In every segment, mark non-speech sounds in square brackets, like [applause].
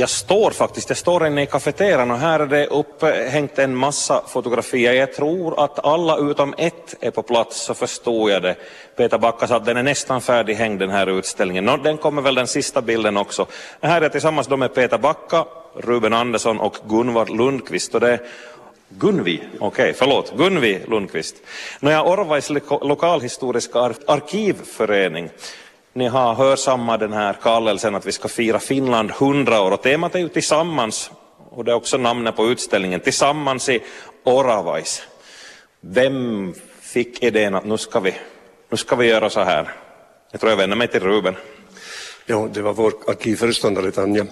jag står faktiskt, jag står inne i kafeterian och här är det upphängt en massa fotografier. Jag tror att alla utom ett är på plats, så förstod jag det. Peter Backa sa att den är nästan färdighängd den här utställningen. Nå, den kommer väl den sista bilden också. Här är jag tillsammans då med Peter Backa, Ruben Andersson och Gunvar Lundqvist. Och det är Gunvi, okej, okay, förlåt, Gunvi Lundqvist. Nåja, Orvais lokalhistoriska arkivförening ni har hörsammat den här kallelsen att vi ska fira Finland 100 år och temat är ju tillsammans och det är också namnet på utställningen, Tillsammans i Oravais. Vem fick idén att nu ska vi, nu ska vi göra så här? Jag tror jag vänder mig till Ruben. Ja, det var vår arkivföreståndare Tanja.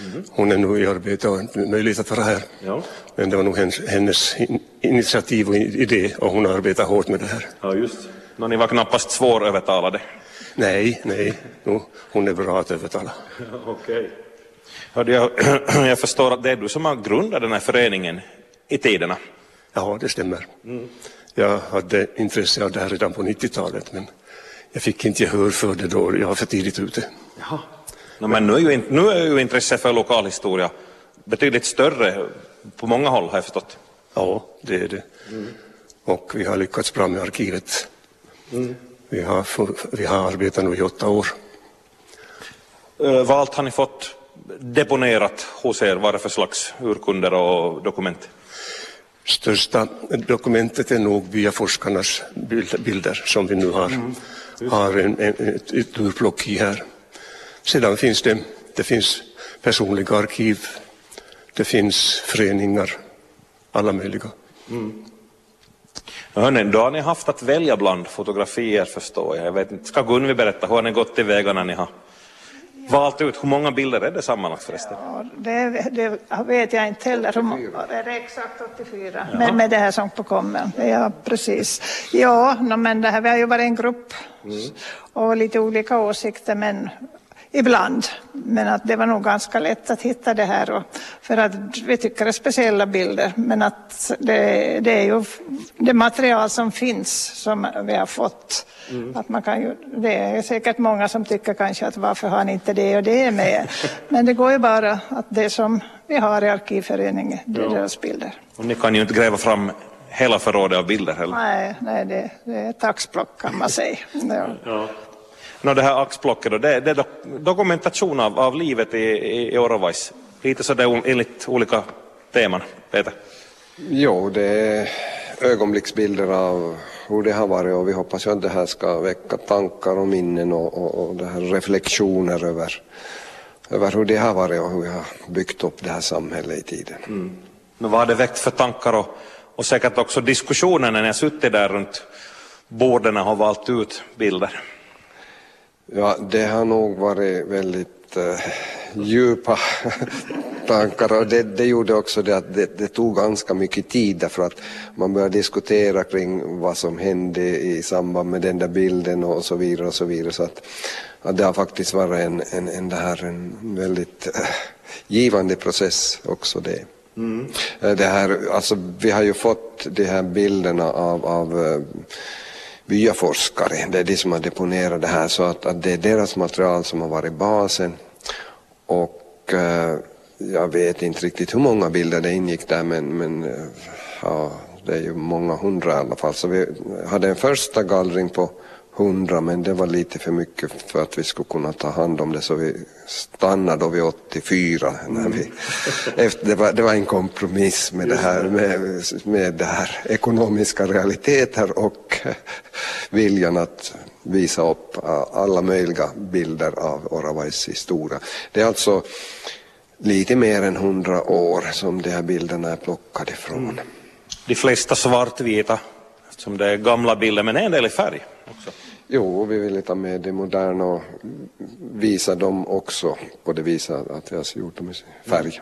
Mm. Hon är nu i arbete och har möjlighet att vara här. Ja. Men det var nog hennes, hennes initiativ och idé och hon arbetar hårt med det här. Ja, just. Nå, ni var knappast svårövertalade. Nej, nej, no, hon är bra att övertala. [laughs] Okej. Okay. Jag, [clears throat] jag förstår att det är du som har grundat den här föreningen i tiderna. Ja, det stämmer. Mm. Jag hade intresse av det här redan på 90-talet, men jag fick inte gehör för det då. Jag var för tidigt ute. Jaha. No, men nu är, ju, nu är ju intresset för lokalhistoria betydligt större på många håll, har jag förstått. Ja, det är det. Mm. Och vi har lyckats bra med arkivet. Mm. Vi har, vi har arbetat nu i åtta år. Uh, vad allt har ni fått deponerat hos er? Vad är det för slags urkunder och dokument? Största dokumentet är nog via forskarnas bilder som vi nu har, mm, har en, en, ett urplock i här. Sedan finns det, det finns personliga arkiv, det finns föreningar, alla möjliga. Mm. Hörrni, då har ni haft att välja bland fotografier förstår jag. jag vet inte, ska Gunvi berätta, hur har ni gått till väga när ni har valt ut, hur många bilder är det sammanlagt förresten? Ja, det, det vet jag inte heller. Är det exakt 84? Ja. Med, med det här som på kommer. Ja, precis. Ja, no, men det här, vi har ju varit en grupp mm. och lite olika åsikter, men ibland. Men att det var nog ganska lätt att hitta det här. Och, för att vi tycker det är speciella bilder. Men att det, det är ju det material som finns som vi har fått. Mm. Att man kan ju, det är säkert många som tycker kanske att varför har ni inte det och det med? [laughs] Men det går ju bara att det som vi har i arkivföreningen, det är ja. deras bilder. Och ni kan ju inte gräva fram hela förrådet av bilder heller? Nej, nej det, det är ett axplock kan man säga. Ja. ja. No, det här axplocket då, det, det är dokumentation av, av livet i, i, Orovais. Lite så det enligt olika teman. Peter? Jo, det är ögonblicksbilder av hur det har varit och vi hoppas ju att det här ska väcka tankar och minnen och, och, och det här reflektioner över, över hur det har varit och hur vi har byggt upp det här samhället i tiden. Mm. Men vad har det väckt för tankar och, och säkert också diskussioner när ni har suttit där runt borden och valt ut bilder? Ja, det har nog varit väldigt uh, djupa [laughs] tankar och det, det, gjorde också det att det, det, tog ganska mycket tid därför att man började diskutera kring vad som hände i samband med den där bilden och så vidare och så vidare så att, att det har faktiskt varit en, en, en, det här, en väldigt uh, givande process också det. Mm. Det här, alltså, vi har ju fått de här bilderna av, av uh, byaforskare, det är de som har deponerat det här. Så att, att det är deras material som har varit basen. Och eh, jag vet inte riktigt hur många bilder det ingick där men, men eh, ja, det är ju många hundra i alla fall. Så vi hade en första gallring på hundra men det var lite för mycket för att vi skulle kunna ta hand om det. Så vi stannade då vid 84. När vi, efter, det, var, det var en kompromiss med det här med, med det här ekonomiska realiteter och viljan att visa upp alla möjliga bilder av Oravais historia. Det är alltså lite mer än hundra år som de här bilderna är plockade ifrån. Mm. De flesta svartvita, eftersom det är gamla bilder, men en del i färg också. Jo, vi ville ta med det moderna och visa dem också på det viset att vi har gjort dem i färg.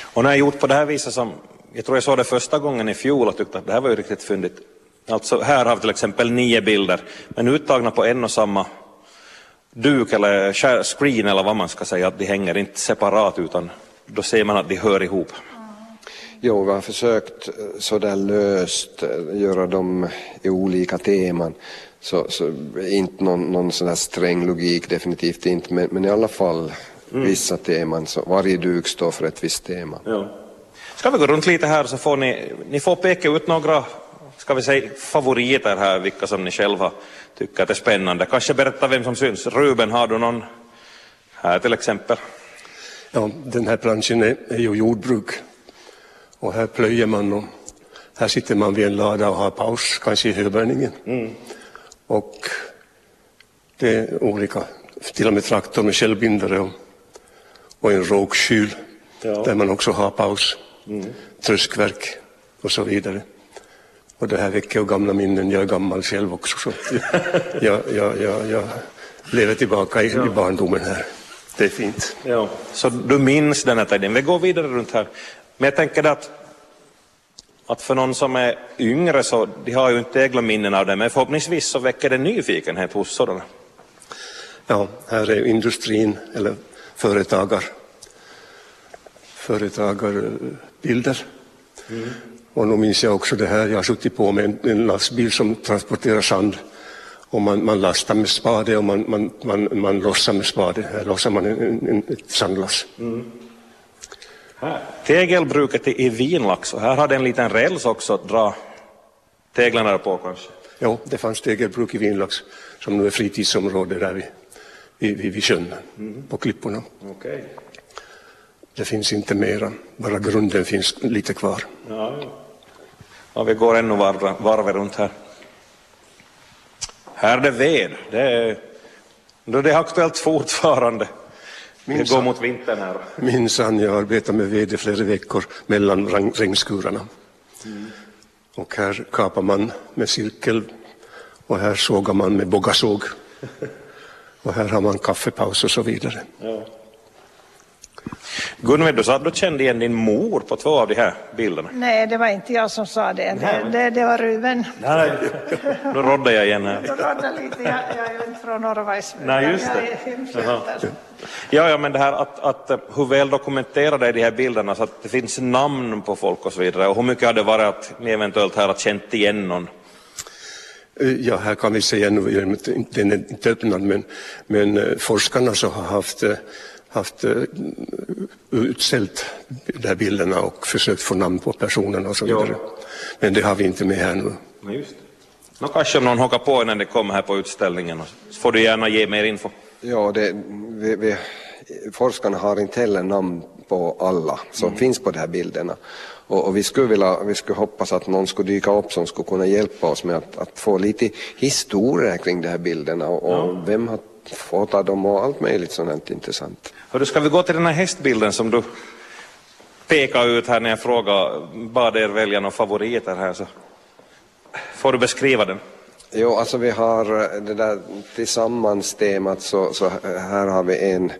Och när jag gjort på det här viset som, jag tror jag såg det första gången i fjol och tyckte att det här var ju riktigt fyndigt. Alltså här har vi till exempel nio bilder, men uttagna på en och samma duk eller screen eller vad man ska säga, att de hänger inte separat utan då ser man att de hör ihop. Jo, vi har försökt sådär löst göra dem i olika teman. Så, så inte någon, någon sån här sträng logik, definitivt inte, men, men i alla fall vissa teman. Så varje duk står för ett visst tema. Ja. Ska vi gå runt lite här så får ni, ni får peka ut några ska vi säga, favoriter här, vilka som ni själva tycker att är spännande. Kanske berätta vem som syns. Ruben, har du någon här till exempel? Ja, den här branschen är, är ju jordbruk och här plöjer man och här sitter man vid en lada och har paus, kanske i höbärgningen. Mm. Och det är olika, till och med traktor med självbindare och, och en rågskyl ja. där man också har paus, mm. tröskverk och så vidare. Och det här väcker gamla minnen, jag är gammal själv också så jag, jag, jag, jag lever tillbaka i, ja. i barndomen här. Det är fint. Ja. Så du minns den här tiden. Vi går vidare runt här. Men jag tänker att, att för någon som är yngre så de har ju inte egna minnen av det, men förhoppningsvis så väcker det nyfikenhet hos sådana. Ja, här är industrin eller företagar, företagarbilder. Mm. Och nu minns jag också det här, jag har suttit på med en, en lastbil som transporterar sand och man, man lastar med spade och man, man, man, man lossar med spade. Här lossar man en, en, ett sandlass. Mm. Tegelbruket i Vinlax, och här hade en liten räls också att dra teglarna på kanske? Ja, det fanns tegelbruk i Vinlax som nu är fritidsområde där vid, vid, vid sjön, mm. på klipporna. Okay. Det finns inte mera, bara grunden finns lite kvar. Ja, ja. Ja vi går ännu varv, varv runt här. Här är det ved. Det är, det är aktuellt fortfarande. Det går mot vintern här. Minsann, jag arbetar med ved i flera veckor mellan regnskurarna. Mm. Och här kapar man med cirkel och här sågar man med bågasåg. [laughs] och här har man kaffepaus och så vidare. Ja. Gunvor, du sa att du kände igen din mor på två av de här bilderna. Nej, det var inte jag som sa det. Det, det, det var Ruben. Nej, då roddade jag igen här. Då roddade lite. Jag, jag är inte från Norrvajs. Nej, just det. Ja, ja, men det här att, att hur väl dokumenterade är de här bilderna så att det finns namn på folk och så vidare. Och hur mycket har det varit att ni eventuellt här har känt igen någon? Ja, här kan vi säga, nu, den är inte öppnad, men, men eh, forskarna så har haft eh, haft uh, utställt de här bilderna och försökt få namn på personerna och så vidare. Ja. Men det har vi inte med här nu. Ja, just det. Nå, kanske om någon hakar på innan det kommer här på utställningen så får du gärna ge mer info. Ja, det, vi, vi, forskarna har inte heller namn på alla som mm. finns på de här bilderna. Och, och, vi, skulle vilja, vi skulle hoppas att någon skulle dyka upp som skulle kunna hjälpa oss med att, att få lite historia kring de här bilderna och, ja. och vem har fota dem och allt möjligt sådant intressant. Hörru, ska vi gå till den här hästbilden som du pekade ut här när jag frågade, bad er välja några favoriter här så får du beskriva den. Jo, alltså vi har det där tillsammans-temat så, så här har vi en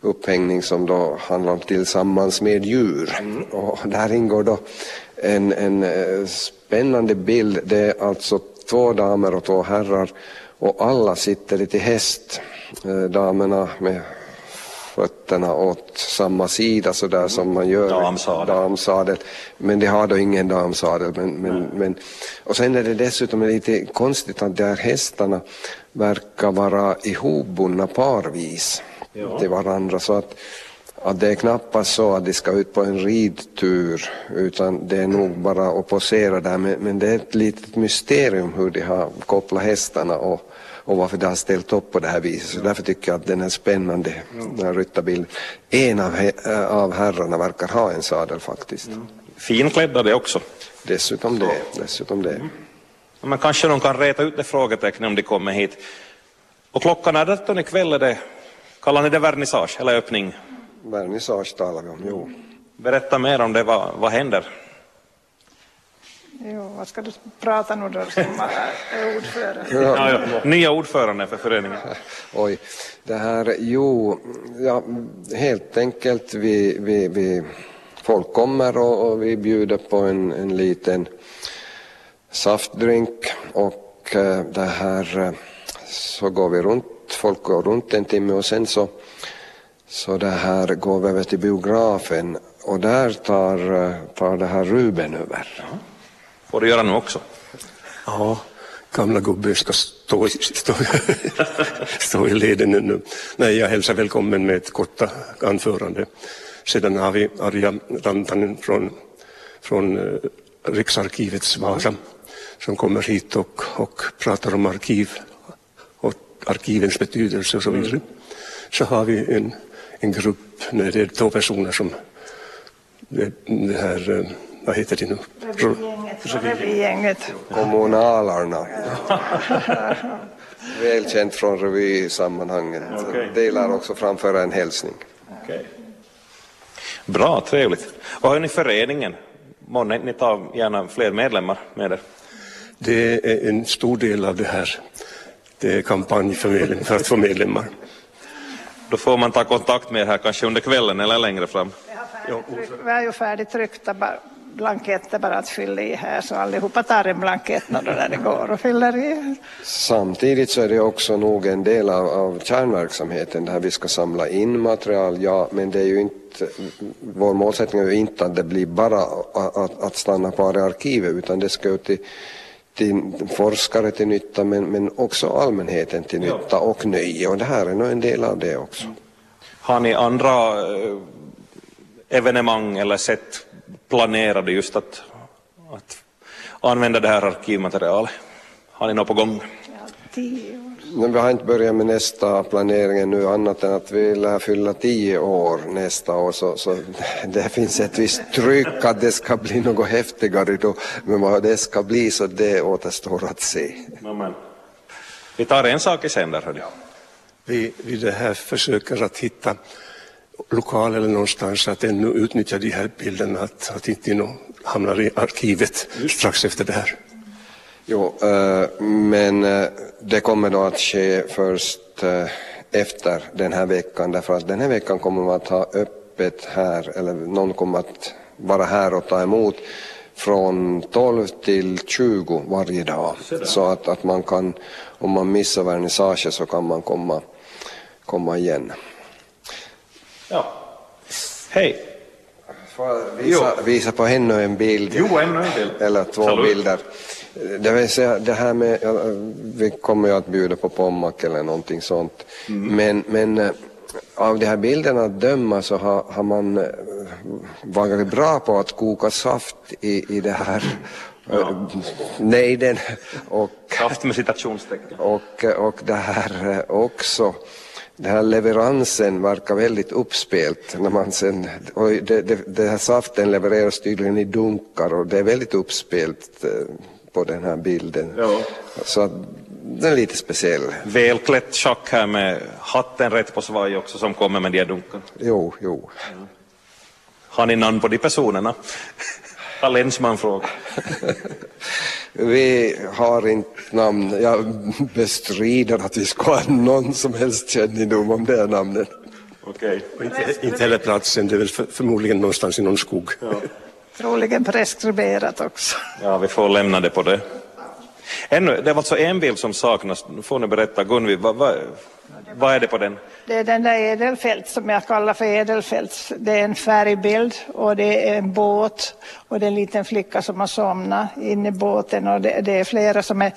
upphängning som då handlar om tillsammans med djur. Mm. Och där ingår då en, en eh, spännande bild. Det är alltså två damer och två herrar och alla sitter lite häst, eh, damerna med fötterna åt samma sida så där som man gör damsadel. damsadel. Men de har då ingen damsadel. Men, men, men, och sen är det dessutom lite konstigt att de här hästarna verkar vara ihopbundna parvis ja. till varandra. Så att att det är knappast så att de ska ut på en ridtur utan det är nog bara att posera där men, men det är ett litet mysterium hur de har kopplat hästarna och, och varför de har ställt upp på det här viset. Så därför tycker jag att den är spännande, den här ryttarbilden. En av, äh, av herrarna verkar ha en sadel faktiskt. Finklädda det också. Dessutom det. Dessutom det. Mm. Men kanske de kan räta ut det frågetecknet om de kommer hit. Och klockan är 13 ikväll, är det, kallar ni det vernissage eller öppning? Vernissage talar vi om, jo. Berätta mer om det, vad, vad händer? Jo, vad ska du prata nu då som är ordförande? Ja, ja. Nya ordförande för föreningen. [laughs] Oj, det här, jo, ja, helt enkelt vi, vi, vi folk kommer och, och vi bjuder på en, en liten saftdrink och eh, det här eh, så går vi runt, folk går runt en timme och sen så så det här går vi över till biografen och där tar, tar det här Ruben över. Får du göra nu också. Ja, gamla gubben ska stå, i- stå, stå i leden nu. Nej, jag hälsar välkommen med ett kort anförande. Sedan har vi Arja Rantanen från, från eh, Riksarkivets Vasa som kommer hit och, och pratar om arkiv och arkivens betydelse och så vidare. Så har vi en, en grupp, nej, det är två personer som det, det här, eh, vad heter det nu? Revygänget. Kommunalarna. [laughs] Välkänt från revysammanhanget. Okej. Delar också framföra en hälsning. Okej. Bra, trevligt. Och hör ni föreningen? Månne ni tar gärna fler medlemmar med er? Det är en stor del av det här. Det är kampanj för att få medlemmar. Då får man ta kontakt med er här kanske under kvällen eller längre fram. Vi har ju färdigtryckta blanketter bara att fylla i här så allihopa tar en blankett när det går och fyller i. Samtidigt så är det också nog en del av, av kärnverksamheten där vi ska samla in material, ja, men det är ju inte, vår målsättning är ju inte att det blir bara att, att, att stanna kvar i arkivet utan det ska ju till, till forskare till nytta men, men också allmänheten till nytta och nöje och det här är nog en del av det också. Har ni andra eh, evenemang eller sätt planerade just att, att använda det här arkivmaterialet? Har ni något på gång? Ja. Men vi har inte börjat med nästa planering nu annat än att vi lär fylla tio år nästa år så, så [laughs] det finns ett visst tryck att det ska bli något häftigare då. Men vad det ska bli så det återstår att se. Amen. Vi tar en sak i sänder. hörni. Vi, vi det här försöker att hitta lokaler eller någonstans att ännu utnyttja de här bilderna, att, att inte nå, hamnar i arkivet strax efter det här. Jo, eh, men eh, det kommer då att ske först eh, efter den här veckan därför att den här veckan kommer man att ha öppet här eller någon kommer att vara här och ta emot från 12 till 20 varje dag. Så att, att man kan, om man missar vernissage så kan man komma, komma igen. Ja. Hej. Får jag visa, visa på ännu en bild? Jo, ännu en bild. Eller två Salut. bilder. Det vill säga, det här med, vi kommer ju att bjuda på pommack eller någonting sånt. Mm. Men, men eh, av de här bilderna att döma så har, har man eh, varit bra på att koka saft i, i det här ja. nejden. Och, Saft med citationstecken. och, och det här eh, också. Den här leveransen verkar väldigt uppspelt. När man sen, och det, det, det här saften levereras tydligen i dunkar och det är väldigt uppspelt eh, på den här bilden. Ja. Så att den är lite speciell. Välklätt schack här med hatten rätt på svaj också som kommer med de här dunkarna. Jo, jo. Har ni namn på de personerna? Har länsman frågat. [laughs] Vi har inte namn. Jag bestrider att vi ska ha någon som helst kännedom om det här namnet. Okej. Och inte, inte heller platsen, det är väl för, förmodligen någonstans i någon skog. Troligen preskriberat också. Ja, vi får lämna det på det. Ännu, det var alltså en bild som saknas. Nu får ni berätta, Gunvi, vad, vad, vad är det på den? Det är den där Edelfelt som jag kallar för Edelfelt. Det är en färgbild och det är en båt och det är en liten flicka som har somnat inne i båten och det, det är flera som är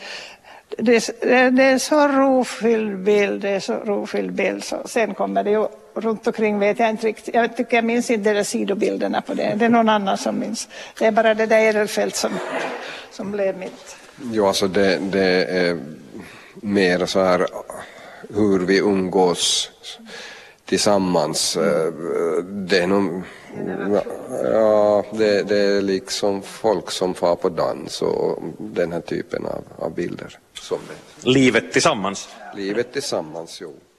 det, är- det är så rofylld bild, det är så rofylld bild. Så sen kommer det ju runt omkring vet jag inte riktigt. Jag tycker jag minns inte de sidobilderna på det. Det är någon annan som minns. Det är bara det där Edelfelt som, som blev mitt. Jo, alltså det, det är mer så här hur vi umgås tillsammans. Eh, Det är nog, ja, det, det är liksom folk som far på dans och den här typen av, av bilder. Som det. Livet tillsammans. Livet tillsammans, jo.